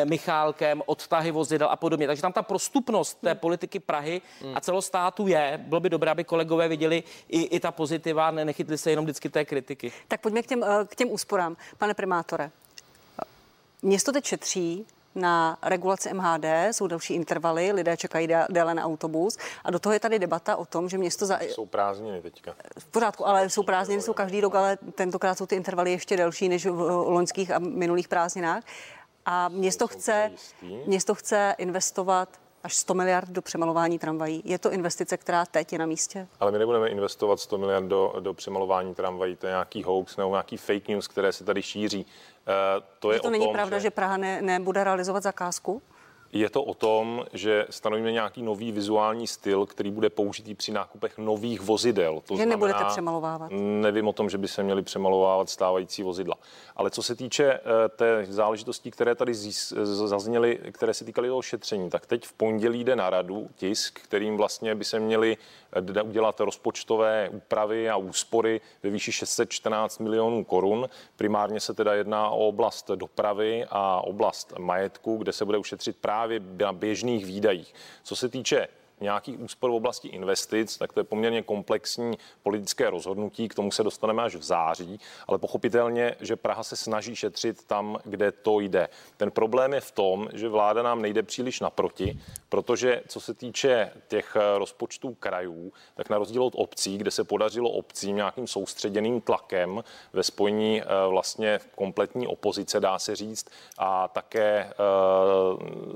S4: Michálkem, odtahy vozidel a podobně. Takže tam ta prostupnost té politiky Prahy a celostátu je. Bylo by dobré, aby kolegové viděli i, i ta pozitiva, nechytli se jenom vždycky té kritiky.
S1: Tak pojďme k těm, k těm úsporám. Pane primátore, město teď šetří, na regulaci MHD, jsou další intervaly, lidé čekají déle na autobus a do toho je tady debata o tom, že město za...
S2: Jsou prázdniny teďka.
S1: V pořádku, ale jsou prázdniny, jsou každý rok, ale tentokrát jsou ty intervaly ještě delší než v loňských a minulých prázdninách. A město chce, město chce investovat až 100 miliard do přemalování tramvají. Je to investice, která teď je na místě?
S2: Ale my nebudeme investovat 100 miliard do, do přemalování tramvají. To je nějaký hoax nebo nějaký fake news, které se tady šíří.
S1: Uh, to je to není tom, pravda, že, že Praha ne, nebude realizovat zakázku?
S2: Je to o tom, že stanovíme nějaký nový vizuální styl, který bude použitý při nákupech nových vozidel.
S1: To že znamená, nebudete přemalovávat?
S2: Nevím o tom, že by se měli přemalovávat stávající vozidla. Ale co se týče uh, té záležitostí, které tady zazněly, které se týkaly toho šetření, tak teď v pondělí jde na radu tisk, kterým vlastně by se měli eh, udělat rozpočtové úpravy a úspory ve výši 614 milionů korun. Primárně se teda jedná o oblast dopravy a oblast majetku, kde se bude ušetřit právě na běžných výdajích. Co se týče nějakých úspor v oblasti investic, tak to je poměrně komplexní politické rozhodnutí, k tomu se dostaneme až v září, ale pochopitelně, že Praha se snaží šetřit tam, kde to jde. Ten problém je v tom, že vláda nám nejde příliš naproti, protože co se týče těch rozpočtů krajů, tak na rozdíl od obcí, kde se podařilo obcím nějakým soustředěným tlakem ve spojení eh, vlastně kompletní opozice, dá se říct, a také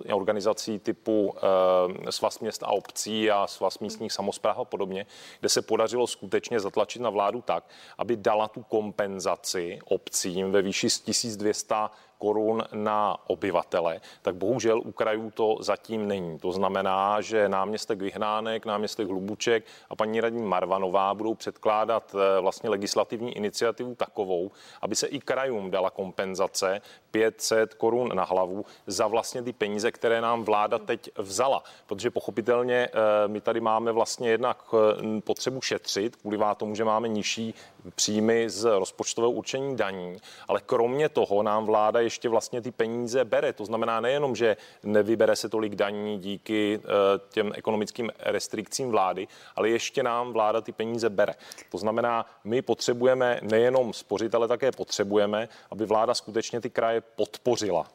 S2: eh, organizací typu eh, Svaz měst a obcí, obcí a svaz místních samozpráv a podobně, kde se podařilo skutečně zatlačit na vládu tak, aby dala tu kompenzaci obcím ve výši z 1200 korun na obyvatele, tak bohužel u krajů to zatím není. To znamená, že náměstek Vyhnánek, náměstek Hlubuček a paní radní Marvanová budou předkládat eh, vlastně legislativní iniciativu takovou, aby se i krajům dala kompenzace 500 korun na hlavu za vlastně ty peníze, které nám vláda teď vzala. Protože pochopitelně eh, my tady máme vlastně jednak eh, potřebu šetřit, kvůli tomu, že máme nižší příjmy z rozpočtového určení daní, ale kromě toho nám vláda ještě vlastně ty peníze bere. To znamená nejenom, že nevybere se tolik daní díky eh, těm ekonomickým restrikcím vlády, ale ještě nám vláda ty peníze bere. To znamená, my potřebujeme nejenom spořit, ale také potřebujeme, aby vláda skutečně ty kraje podpořila.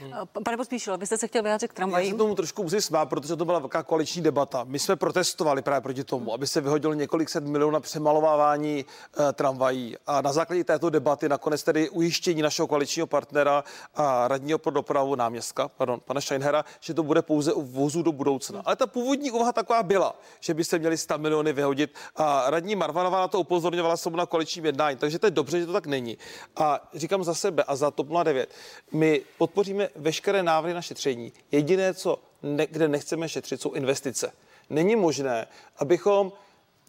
S1: Hmm. Pane Pospíšil, vy jste se chtěl vyjádřit k tramvajím?
S3: Já se tomu trošku musím smát, protože to byla velká koaliční debata. My jsme protestovali právě proti tomu, aby se vyhodilo několik set milionů na přemalovávání e, tramvají. A na základě této debaty nakonec tedy ujištění našeho koaličního partnera a radního pro dopravu náměstka, pardon, pana Scheinhera, že to bude pouze u vozu do budoucna. Ale ta původní úvaha taková byla, že by se měli 100 miliony vyhodit. A radní Marvanová na to upozorňovala se na koaličním jednání. Takže to je dobře, že to tak není. A říkám za sebe a za TOP 09. My podpoříme podpoříme veškeré návrhy na šetření. Jediné, co ne, kde nechceme šetřit, jsou investice. Není možné, abychom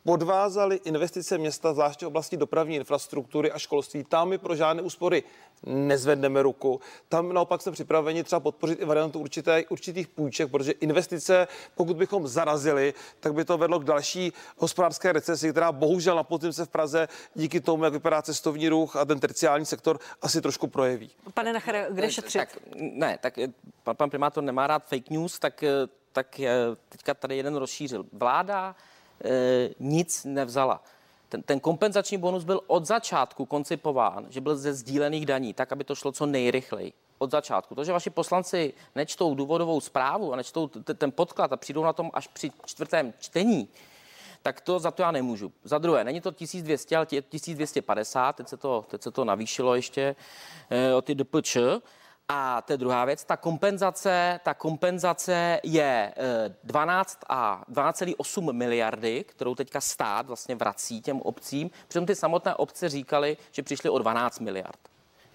S3: podvázali investice města, zvláště v oblasti dopravní infrastruktury a školství. Tam my pro žádné úspory nezvedneme ruku. Tam naopak jsme připraveni třeba podpořit i variantu určité, určitých půjček, protože investice, pokud bychom zarazili, tak by to vedlo k další hospodářské recesi, která bohužel na podzim se v Praze díky tomu, jak vypadá cestovní ruch a ten terciální sektor, asi trošku projeví.
S1: Pane Nachere, kde šetřit?
S4: Tak, ne, tak eh, pan, pan primátor nemá rád fake news, tak, eh, tak teďka tady jeden rozšířil. Vláda nic nevzala. Ten, ten kompenzační bonus byl od začátku koncipován, že byl ze sdílených daní, tak, aby to šlo co nejrychleji. Od začátku. To, že vaši poslanci nečtou důvodovou zprávu a nečtou t- ten podklad a přijdou na tom až při čtvrtém čtení, tak to za to já nemůžu. Za druhé, není to 1200, ale 1250, teď se to, teď se to navýšilo ještě e, o ty DPČ. A to je druhá věc, ta kompenzace, ta kompenzace je 12 eh, a 12,8 miliardy, kterou teďka stát vlastně vrací těm obcím, přitom ty samotné obce říkali, že přišly o 12 miliard.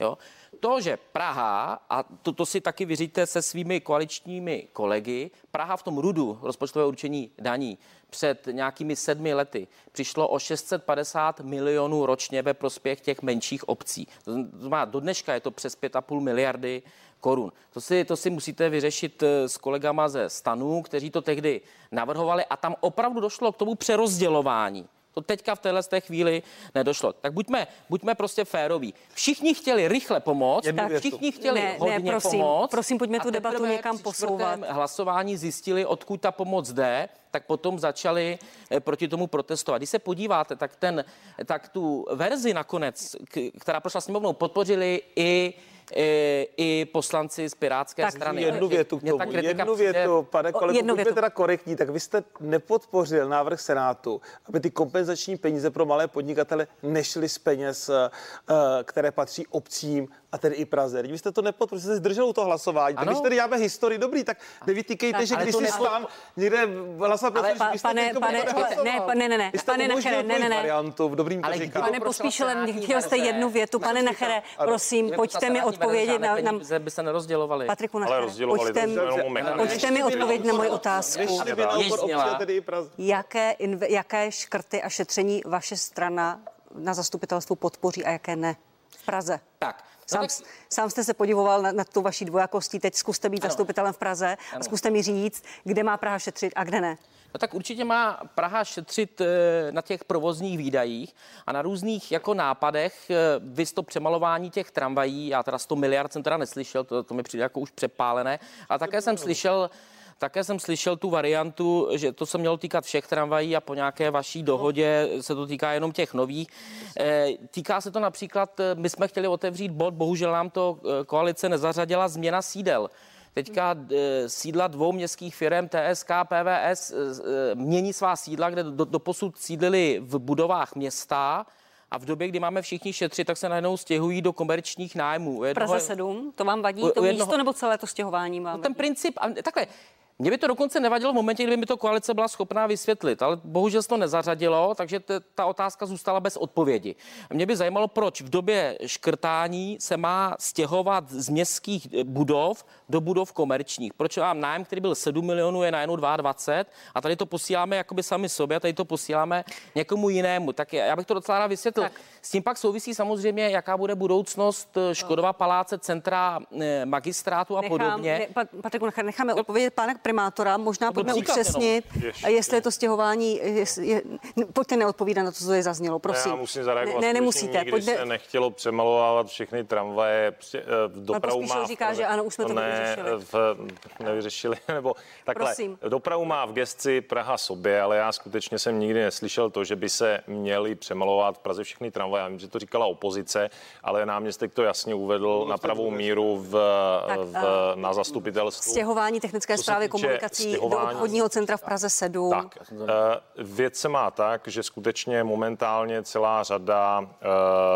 S4: Jo? To, že Praha, a to, to si taky vyříte se svými koaličními kolegy, Praha v tom rudu rozpočtového určení daní před nějakými sedmi lety přišlo o 650 milionů ročně ve prospěch těch menších obcí. To znamená, do dneška je to přes 5,5 miliardy korun. To si, to si musíte vyřešit eh, s kolegama ze stanů, kteří to tehdy navrhovali a tam opravdu došlo k tomu přerozdělování. To teďka v téhle té chvíli nedošlo. Tak buďme, buďme prostě féroví. Všichni chtěli rychle pomoct, tak všichni chtěli ne, hodně ne,
S1: prosím,
S4: pomoct.
S1: Prosím, pojďme tu debatu někam posouvat.
S4: hlasování zjistili, odkud ta pomoc jde, tak potom začali eh, proti tomu protestovat. Když se podíváte, tak, ten, tak tu verzi nakonec, která prošla sněmovnou, podpořili i i, i poslanci z Pirátské tak, strany.
S3: Jednu větu k tomu, jednu větu, pane kolego, jednu větu. teda korektní, tak vy jste nepodpořil návrh Senátu, aby ty kompenzační peníze pro malé podnikatele nešly z peněz, eh, které patří obcím a tedy i Praze. Vy jste to nepodpořili, jste se zdržel u toho hlasování. Tak když tady děláme historii, dobrý, tak nevytýkejte, tak, že když si nepo... stan někde hlasoval pro
S1: pa, pane, pane, ne, ne, ne, ne, pane Nachere, ne, ne, ne.
S3: Variantu, v dobrým
S1: ale pane Pospíšile, chtěl jste jednu větu, pane Nachere, prosím, pojďte mi odpovědět na... na...
S4: by se nerozdělovali.
S1: Patriku Nachere, pojďte mi odpovědět na moji otázku. Jaké, jaké škrty a šetření vaše strana na zastupitelstvu podpoří a jaké ne v Praze?
S4: Tak,
S1: Sám, no tak... sám jste se podivoval na, na tu vaší dvojakostí, teď zkuste být ano. zastupitelem v Praze ano. a zkuste mi říct, kde má Praha šetřit a kde ne.
S4: No tak určitě má Praha šetřit eh, na těch provozních výdajích a na různých jako nápadech. Eh, vy to přemalování těch tramvají, já teda 100 miliard jsem teda neslyšel, to, to mi přijde jako už přepálené, a také jsem slyšel také jsem slyšel tu variantu, že to se mělo týkat všech tramvají a po nějaké vaší dohodě se to týká jenom těch nových. Eh, týká se to například, eh, my jsme chtěli otevřít bod, bohužel nám to eh, koalice nezařadila, změna sídel. Teďka sídla dvou městských firm TSK, PVS mění svá sídla, kde do, do posud sídlili v budovách města, a v době, kdy máme všichni šetřit, tak se najednou stěhují do komerčních nájmů.
S1: Praze 7, to vám vadí, to jednoho, místo nebo celé to stěhování vám?
S4: No, ten princip, takhle, mě by to dokonce nevadilo v momentě, kdyby mi to koalice byla schopná vysvětlit, ale bohužel se to nezařadilo, takže t- ta otázka zůstala bez odpovědi. Mě by zajímalo, proč v době škrtání se má stěhovat z městských eh, budov do budov komerčních. Proč mám nájem, který byl 7 milionů, je najednou 22 a tady to posíláme jakoby sami sobě a tady to posíláme někomu jinému. Tak já bych to docela rád vysvětlil. Tak. S tím pak souvisí samozřejmě, jaká bude budoucnost eh, Škodova paláce, centra eh, magistrátu a Nechám, podobně.
S1: Ne, Patriku, necháme odpovědět pana primátora, možná pojďme upřesnit, Ještě. jestli je to stěhování, je, je, pojďte neodpovídat na to, co je zaznělo, prosím.
S2: Ne, já musím zareagovat. Ne, ne nemusíte. Nikdy pojďte. se nechtělo přemalovávat všechny tramvaje, prostě, v dopravu má...
S1: říká, že ano, už jsme to
S2: ne, v, nevyřešili, nebo takhle. Prosím. Dopravu má v gesci Praha sobě, ale já skutečně jsem nikdy neslyšel to, že by se měli přemalovat v Praze všechny tramvaje. Já vím, že to říkala opozice, ale náměstek to jasně uvedl no, na pravou míru v, tak, v, na zastupitelstvu.
S1: Stěhování technické zprávy komunikací do obchodního centra v Praze 7.
S2: Tak, eh, věc se má tak, že skutečně momentálně celá řada uh,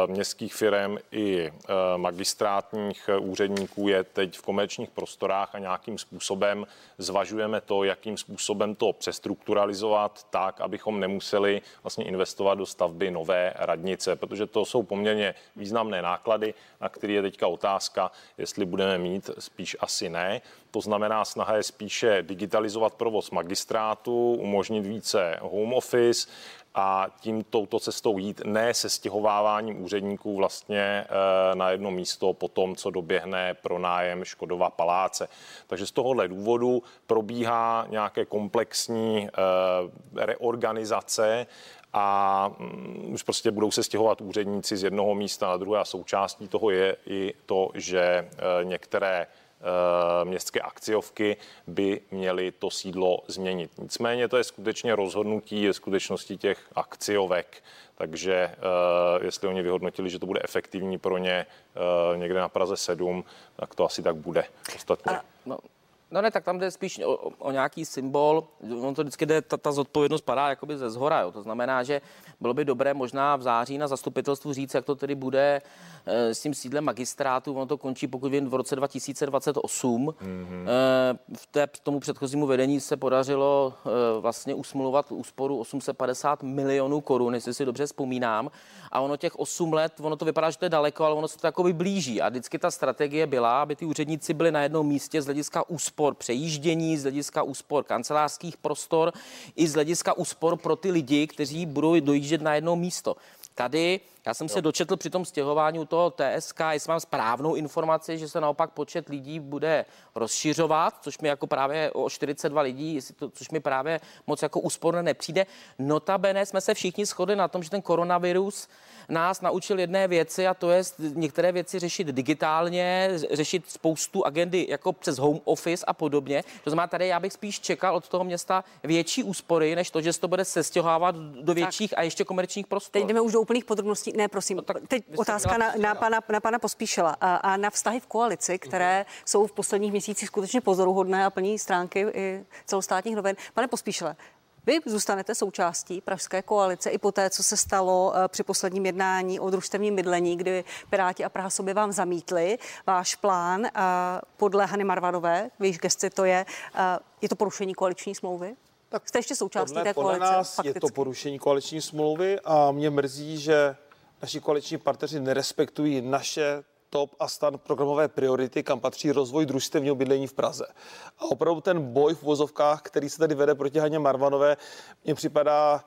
S2: městských firm i uh, magistrátních úředníků je teď v komerčních prostorách a nějakým způsobem zvažujeme to, jakým způsobem to přestrukturalizovat tak, abychom nemuseli vlastně investovat do stavby nové radnice, protože to jsou poměrně významné náklady, na které je teďka otázka, jestli budeme mít, spíš asi ne. To znamená, snaha je spíše digitalizovat provoz magistrátu, umožnit více home office, a tím touto cestou jít, ne se stěhováváním úředníků vlastně eh, na jedno místo po tom, co doběhne pronájem Škodova paláce. Takže z tohohle důvodu probíhá nějaké komplexní eh, reorganizace a mm, už prostě budou se stěhovat úředníci z jednoho místa na druhé a součástí toho je i to, že eh, některé městské akciovky by měly to sídlo změnit. Nicméně to je skutečně rozhodnutí je skutečnosti těch akciovek, takže eh, jestli oni vyhodnotili, že to bude efektivní pro ně eh, někde na Praze 7, tak to asi tak bude. Ostatně. A,
S4: no. No ne, tak tam jde spíš o, o nějaký symbol. On to vždycky jde, ta, ta zodpovědnost padá jakoby ze zhora. Jo. To znamená, že bylo by dobré možná v září na zastupitelstvu říct, jak to tedy bude e, s tím sídlem magistrátu. Ono to končí, pokud vím, v roce 2028. Mm-hmm. E, v té, tomu předchozímu vedení se podařilo e, vlastně usmluvat úsporu 850 milionů korun, jestli si dobře vzpomínám. A ono těch 8 let, ono to vypadá, že to je daleko, ale ono se to jako blíží. A vždycky ta strategie byla, aby ty úředníci byli na jednom místě z hlediska úspor přejíždění, z hlediska úspor kancelářských prostor, i z hlediska úspor pro ty lidi, kteří budou dojíždět na jedno místo. Tady já jsem jo. se dočetl při tom stěhování u toho TSK, jestli mám správnou informaci, že se naopak počet lidí bude rozšiřovat, což mi jako právě o 42 lidí, jestli to, což mi právě moc jako úsporné nepřijde. Notabene jsme se všichni shodli na tom, že ten koronavirus nás naučil jedné věci a to je některé věci řešit digitálně, řešit spoustu agendy jako přes home office a podobně. To znamená, tady já bych spíš čekal od toho města větší úspory, než to, že se to bude sestěhovávat do větších tak. a ještě komerčních prostor.
S1: Teď jdeme už do úplných podrobností. Ne, prosím, no, tak teď otázka na, na, pana, na pana Pospíšela a, a na vztahy v koalici, které uh-huh. jsou v posledních měsících skutečně pozoruhodné a plní stránky i celostátních novin. Pane Pospíšele, Vy zůstanete součástí Pražské koalice i po té, co se stalo eh, při posledním jednání o družstevním bydlení, kdy Piráti a Praha sobě vám zamítli váš plán podle Hany Marvanové, víš, gesty to je, eh, je to porušení koaliční smlouvy? Tak Jste ještě součástí
S3: podle,
S1: té
S3: podle
S1: koalice?
S3: nás fakticky. je to porušení koaliční smlouvy a mě mrzí, že naši koaliční partneři nerespektují naše top a stan programové priority, kam patří rozvoj družstevního bydlení v Praze. A opravdu ten boj v vozovkách, který se tady vede proti Haně Marvanové, mně připadá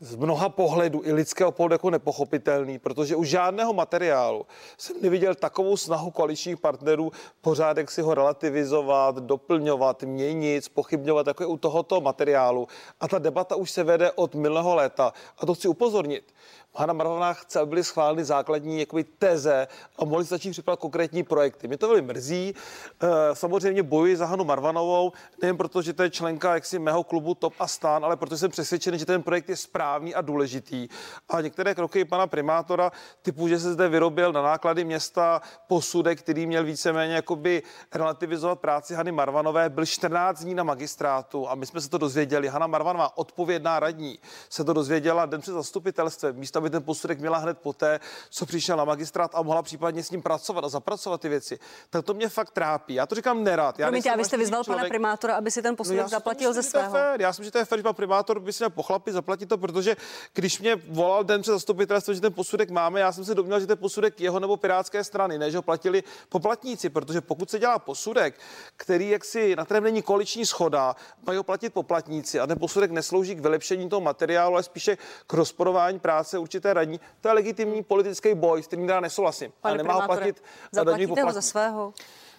S3: z mnoha pohledů i lidského pohledu jako nepochopitelný, protože u žádného materiálu jsem neviděl takovou snahu koaličních partnerů pořádek si ho relativizovat, doplňovat, měnit, pochybňovat, jako je u tohoto materiálu. A ta debata už se vede od minulého léta. A to chci upozornit. Hanna Marvanová chce, aby byly schváleny základní jakoby, teze a mohly začít připravovat konkrétní projekty. Mě to velmi mrzí. Eh, samozřejmě bojuji za Hanu Marvanovou, nejen proto, že to je členka jaksi mého klubu Top a Stan, ale protože jsem přesvědčený, že ten projekt je správný a důležitý. A některé kroky pana primátora, typu, že se zde vyrobil na náklady města posudek, který měl víceméně jakoby relativizovat práci Hany Marvanové, byl 14 dní na magistrátu a my jsme se to dozvěděli. Hana Marvanová, odpovědná radní, se to dozvěděla den před zastupitelstvem. Místo, aby ten posudek měla hned poté, co přišel na magistrát a mohla případně s ním pracovat a zapracovat ty věci. Tak to mě fakt trápí. Já to říkám nerad. Já
S1: Promiňte, abyste vyzval člověk... pana primátora, aby si ten posudek no zaplatil
S3: myslím,
S1: ze svého.
S3: Fér. Já myslím, že to je fér, že pan primátor by si měl pochlapit, zaplatit to, protože když mě volal den před zastupitelstvo, že ten posudek máme, já jsem se domněl, že ten posudek jeho nebo pirátské strany, ne, že ho platili poplatníci, protože pokud se dělá posudek, který jaksi, na kterém není koaliční schoda, mají ho platit poplatníci a ten posudek neslouží k vylepšení toho materiálu, ale spíše k rozporování práce určité radní. To je legitimní politický boj, s kterým já nesouhlasím.
S1: Pane ale nemá ho platit Zaplatíte ho za svého?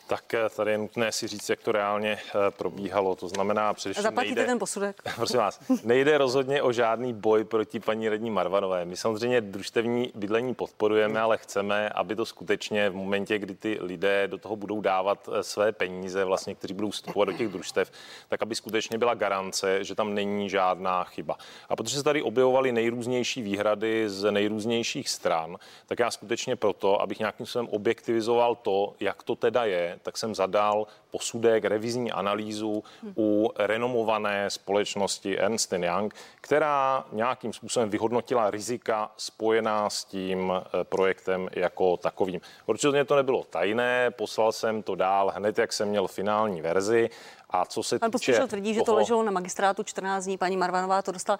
S2: Tak tady je nutné si říct, jak to reálně eh, probíhalo. To znamená především.
S1: Zaplatíte
S2: nejde,
S1: ten posudek?
S2: Prosím vás, nejde rozhodně o žádný boj proti paní radní Marvanové. My samozřejmě družstevní bydlení podporujeme, ale chceme, aby to skutečně v momentě, kdy ty lidé do toho budou dávat eh, své peníze, vlastně, kteří budou vstupovat do těch družstev, tak aby skutečně byla garance, že tam není žádná chyba. A protože se tady objevovaly nejrůznější výhrady z nejrůznějších stran, tak já skutečně proto, abych nějakým způsobem objektivizoval to, jak to teda je, tak jsem zadal posudek, revizní analýzu u renomované společnosti Ernst Young, která nějakým způsobem vyhodnotila rizika spojená s tím eh, projektem jako takovým. Určitě to nebylo tajné, poslal jsem to dál hned, jak jsem měl finální verzi. A co se
S1: Pan Pospíšil tvrdí, toho... že to leželo na magistrátu 14 dní, paní Marvanová to dostala.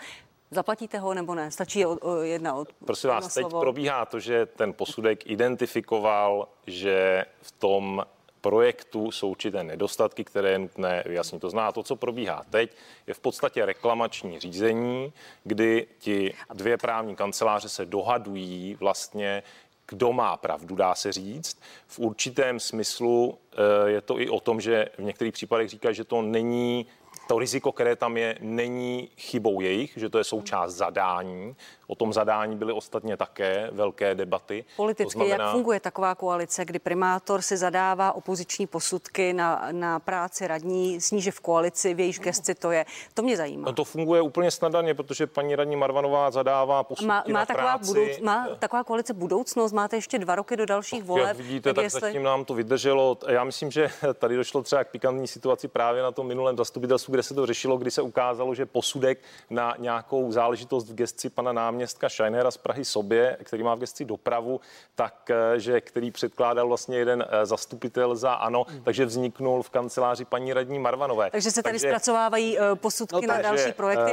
S1: Zaplatíte ho nebo ne? Stačí o, o jedna od.
S2: Prosím vás, teď probíhá to, že ten posudek identifikoval, že v tom projektu jsou určité nedostatky, které je nutné vyjasnit. To zná to, co probíhá teď, je v podstatě reklamační řízení, kdy ti dvě právní kanceláře se dohadují vlastně, kdo má pravdu, dá se říct. V určitém smyslu eh, je to i o tom, že v některých případech říká, že to není to riziko, které tam je, není chybou jejich, že to je součást zadání. O tom zadání byly ostatně také velké debaty.
S1: Politicky, znamená... jak funguje taková koalice, kdy primátor si zadává opoziční posudky na, na práci radní, sníže v koalici, v jejíž gesci to je. To mě zajímá.
S2: No to funguje úplně snadně, protože paní radní Marvanová zadává posudky má, má
S1: na taková
S2: práci.
S1: Budouc, má taková koalice budoucnost? Máte ještě dva roky do dalších voleb?
S2: Jak vidíte, tak, tak jestli... zatím nám to vydrželo. Já myslím, že tady došlo třeba k pikantní situaci právě na tom minulém zastupitelstvu, kde se to řešilo, kdy se ukázalo, že posudek na nějakou záležitost v gesci pana náměstka Scheinera z Prahy sobě, který má v gesci dopravu, tak eh, že který předkládal vlastně jeden eh, zastupitel za ANO, hmm. takže vzniknul v kanceláři paní radní Marvanové.
S1: Takže se tady takže, zpracovávají eh, posudky no, na takže, další projekty.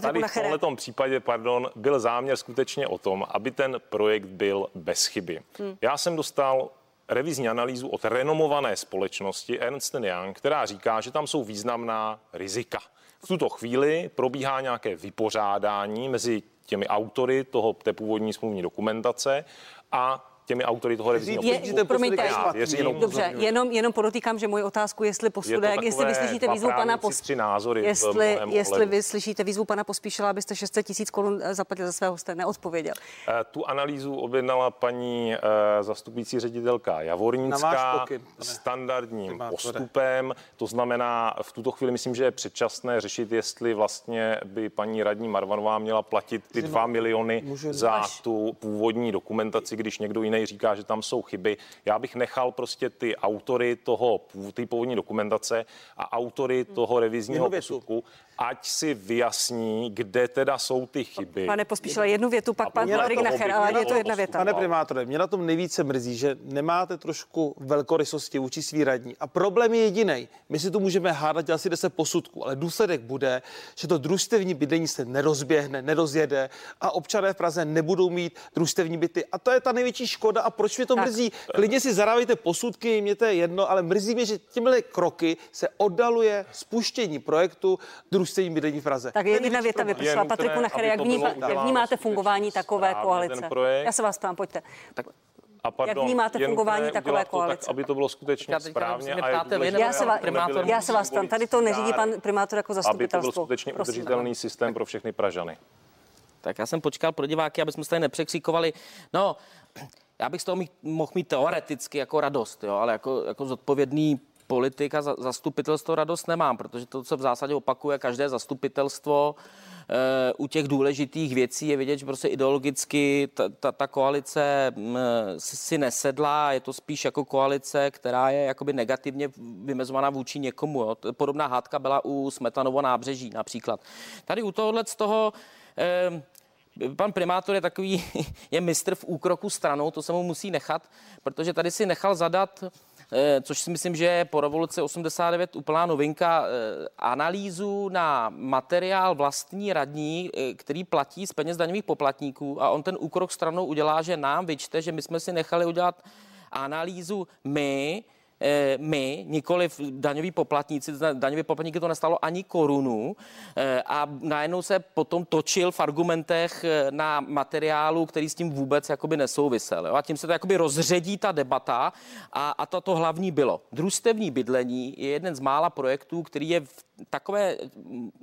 S2: Tady v tomto případě, pardon, byl záměr skutečně o tom, aby ten projekt byl bez chyby. Hmm. Já jsem dostal revizní analýzu od renomované společnosti Ernst Young, která říká, že tam jsou významná rizika. V tuto chvíli probíhá nějaké vypořádání mezi těmi autory toho, té původní smluvní dokumentace a těmi autory toho revizního
S1: je, promiňte, já věřím, Dobře, jenom, jenom podotýkám, že moje otázku, jestli posudek, je jestli vy slyšíte výzvu pana
S2: Pospíšila,
S1: jestli, jestli vy slyšíte výzvu pana Pospíšila, abyste 600 tisíc korun eh, zaplatil za svého jste neodpověděl.
S2: Eh, tu analýzu objednala paní eh, zastupující ředitelka Javornická pokyn, standardním postupem. To znamená, v tuto chvíli myslím, že je předčasné řešit, jestli vlastně by paní radní Marvanová měla platit ty 2 miliony za tu původní dokumentaci, když někdo jiný jiný říká, že tam jsou chyby. Já bych nechal prostě ty autory toho, ty původní dokumentace a autory toho revizního posudku, ať si vyjasní, kde teda jsou ty chyby.
S1: Pane Pospíšile, jednu větu, pak pan Patrik Nacher, ale je to jedna věta.
S3: Pane primátore, mě na tom nejvíce mrzí, že nemáte trošku velkorysosti vůči svý radní. A problém je jediný. My si tu můžeme hádat asi 10 posudků, ale důsledek bude, že to družstevní bydlení se nerozběhne, nerozjede a občané v Praze nebudou mít družstevní byty. A to je ta největší škoda. A proč mě to
S1: Tak.
S3: mrzí? Klidně si zadávejte posudky, mě to je jedno, ale mrzí mě, že těmihle kroky se oddaluje spuštění projektu družstevní bydlení v Praze.
S1: Tak
S3: je
S1: jedna věta.
S2: Je
S1: Patriku
S2: nutné,
S1: Nacher,
S2: aby
S1: jak,
S2: bylo
S1: jak vnímáte fungování takové
S2: správně,
S1: koalice? Já se vás ptám, pojďte.
S2: A pardon,
S1: vnímáte
S2: je
S1: fungování takové
S2: udělat to
S1: koalice?
S2: Tak, aby to bylo skutečně správně. a je důležité,
S1: Já se, vás,
S2: nebyly
S1: já se vás ptám, tady to neřídí pan primátor jako
S2: dáry, Aby to byl
S1: zastupitelstvo.
S2: skutečně
S1: Prosím,
S2: udržitelný systém pro všechny Pražany.
S4: Tak já jsem počkal pro diváky, aby jsme se tady nepřekřikovali. No, já bych z toho mít, mohl mít teoreticky jako radost, jo, ale jako, jako zodpovědný politik a za, zastupitelstvo radost nemám, protože to, co v zásadě opakuje každé zastupitelstvo, eh, u těch důležitých věcí je vidět, že prostě ideologicky ta, ta, ta koalice mm, si, nesedla, je to spíš jako koalice, která je jakoby negativně vymezovaná vůči někomu. Jo. Podobná hádka byla u Smetanovo nábřeží například. Tady u tohohle z toho eh, Pan primátor je takový, je mistr v úkroku stranou, to se mu musí nechat, protože tady si nechal zadat, což si myslím, že je po revoluci 89 úplná novinka, eh, analýzu na materiál vlastní radní, eh, který platí z peněz daňových poplatníků a on ten úkrok stranou udělá, že nám vyčte, že my jsme si nechali udělat analýzu my, eh, my, nikoli daňoví poplatníci, daňoví poplatníky to nestalo ani korunu eh, a najednou se potom točil v argumentech eh, na materiálu, který s tím vůbec jakoby nesouvisel. Jo? A tím se to jakoby rozředí ta debata a, a to, to hlavní bylo. Družstevní bydlení je jeden z mála projektů, který je v takové,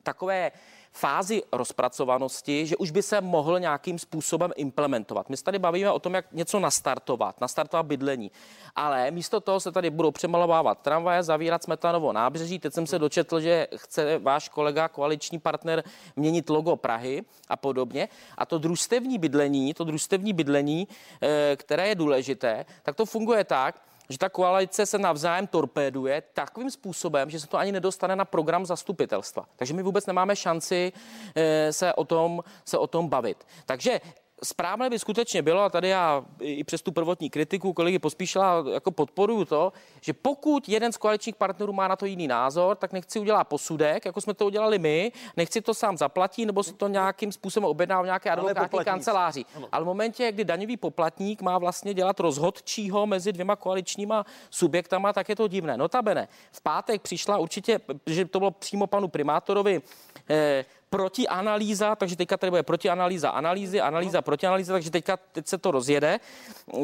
S4: takové fázi rozpracovanosti, že už by se mohl nějakým způsobem implementovat. My se tady bavíme o tom, jak něco nastartovat, nastartovat bydlení. Ale místo toho se tady budou přemalovávat tramvaje, zavírat Smetanovo nábřeží. Teď jsem se dočetl, že chce váš kolega, koaliční partner, měnit logo Prahy a podobně. A to družstevní bydlení, to družstevní bydlení, eh, které je důležité, tak to funguje tak, že ta koalice se navzájem torpéduje takovým způsobem, že se to ani nedostane na program zastupitelstva. Takže my vůbec nemáme šanci eh, se o tom, se o tom bavit. Takže Správné by skutečně bylo, a tady já i přes tu prvotní kritiku kolegy Pospíšila jako podporuju to, že pokud jeden z koaličních partnerů má na to jiný názor, tak nechci udělat posudek, jako jsme to udělali my, nechci to sám zaplatí, nebo si to nějakým způsobem objedná v nějaké advokátní kanceláři. Ale v momentě, kdy daňový poplatník má vlastně dělat rozhodčího mezi dvěma koaličníma subjektama, tak je to divné. Notabene, v pátek přišla určitě, že to bylo přímo panu primátorovi, eh, protianalýza, takže teďka tady bude protianalýza analýzy, analýza protianalýza, takže teďka teď se to rozjede.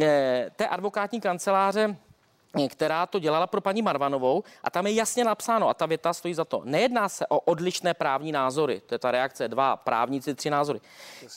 S4: Eh, té advokátní kanceláře eh, která to dělala pro paní Marvanovou a tam je jasně napsáno a ta věta stojí za to. Nejedná se o odlišné právní názory, to je ta reakce dva právníci, tři názory.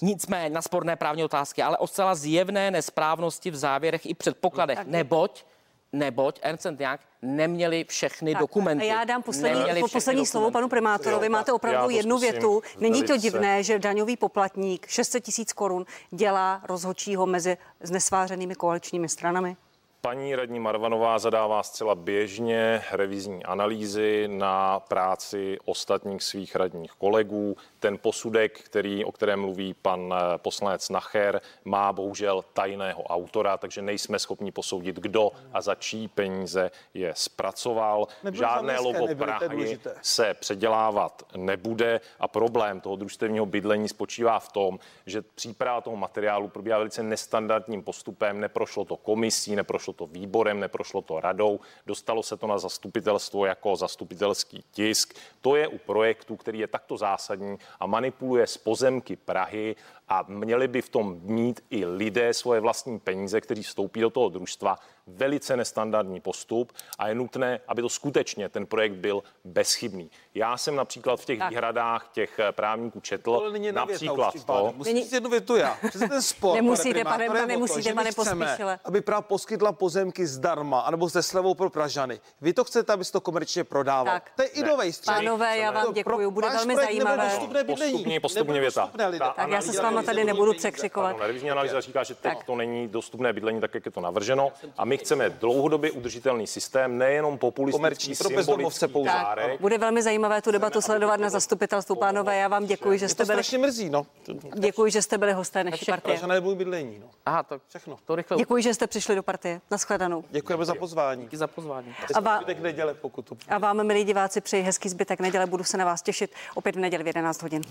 S4: Nicméně na sporné právní otázky, ale o zcela zjevné nesprávnosti v závěrech i předpokladech, neboť neboť Ernst Young neměli všechny
S1: Tak,
S4: dokumenty.
S1: A já dám poslední, po, poslední slovo
S4: dokumenty.
S1: panu primátorovi.
S2: Jo,
S1: Máte opravdu jednu
S2: zkusím
S1: větu. Není to divné, že daňový poplatník 600 tisíc korun dělá rozhodčího mezi znesvářenými koaličními stranami?
S2: Paní radní Marvanová zadává zcela běžně revizní analýzy na práci ostatních svých radních kolegů. Ten posudek, který, o kterém mluví pan eh, poslanec Nacher, má bohužel tajného autora, takže nejsme schopni posoudit, kdo a za čí peníze je zpracoval.
S3: Nebyl
S2: Žádné logo Prahy se předělávat nebude a problém toho družstevního bydlení spočívá v tom, že příprava toho materiálu probíhá velice nestandardním postupem, neprošlo to komisí, neprošlo to výborem, neprošlo to radou, dostalo se to na zastupitelstvo jako zastupitelský tisk. To je u projektu, který je takto zásadní a manipuluje s pozemky Prahy a měli by v tom mít i lidé svoje vlastní peníze, kteří vstoupí do toho družstva. Velice nestandardní postup a je nutné, aby to skutečně ten projekt byl bezchybný. Já jsem například v těch
S1: Tak.
S2: výhradách těch eh, právníků četl
S3: Ale není věta
S2: například
S3: pádem.
S2: to,
S3: říct jednu větu já. Ten spor,
S1: Nemusíte,
S3: pane
S1: pane-
S3: to,
S1: nemusíte, pane
S3: chceme,
S1: Pospíšile.
S3: aby Praha poskytla pozemky zdarma, anebo se slevou pro Pražany. Vy to chcete, aby se to komerčně prodával.
S1: Tak.
S3: To je i nový střih.
S1: Pánové, já vám
S3: To
S1: děkuji, bude velmi zajímavé.
S2: Postupně, postupně věta.
S1: Tak já se s váma tady nebudu překřikovat.
S2: Revizní analýza říká, že teď to není dostupné bydlení tak, jak je to navrženo. A my chceme dlouhodobě udržitelný systém, nejenom populistický,
S3: pro bezdomovce
S2: symbolický dárek.
S1: bude velmi zajímavé tu debatu sledovat na zastupitelstvu. Pánové, já vám děkuji, že jste
S3: to
S1: byli,
S3: mrzí, no.
S1: děkuji, že jste byli hosté naší partie.
S3: Pražané nebudou bydlení, no.
S4: Aha, tak
S3: Všechno.
S4: to rychle.
S1: Děkuji, že jste přišli do partie. Naschledanou.
S3: Děkujeme za pozvání.
S4: Díky za pozvání.
S1: A, vá,
S3: Zbytek neděle, pokud to
S1: a vám, milí diváci, přeji hezký zbytek neděle. Budu se na vás těšit opět v neděli v 11 hodin.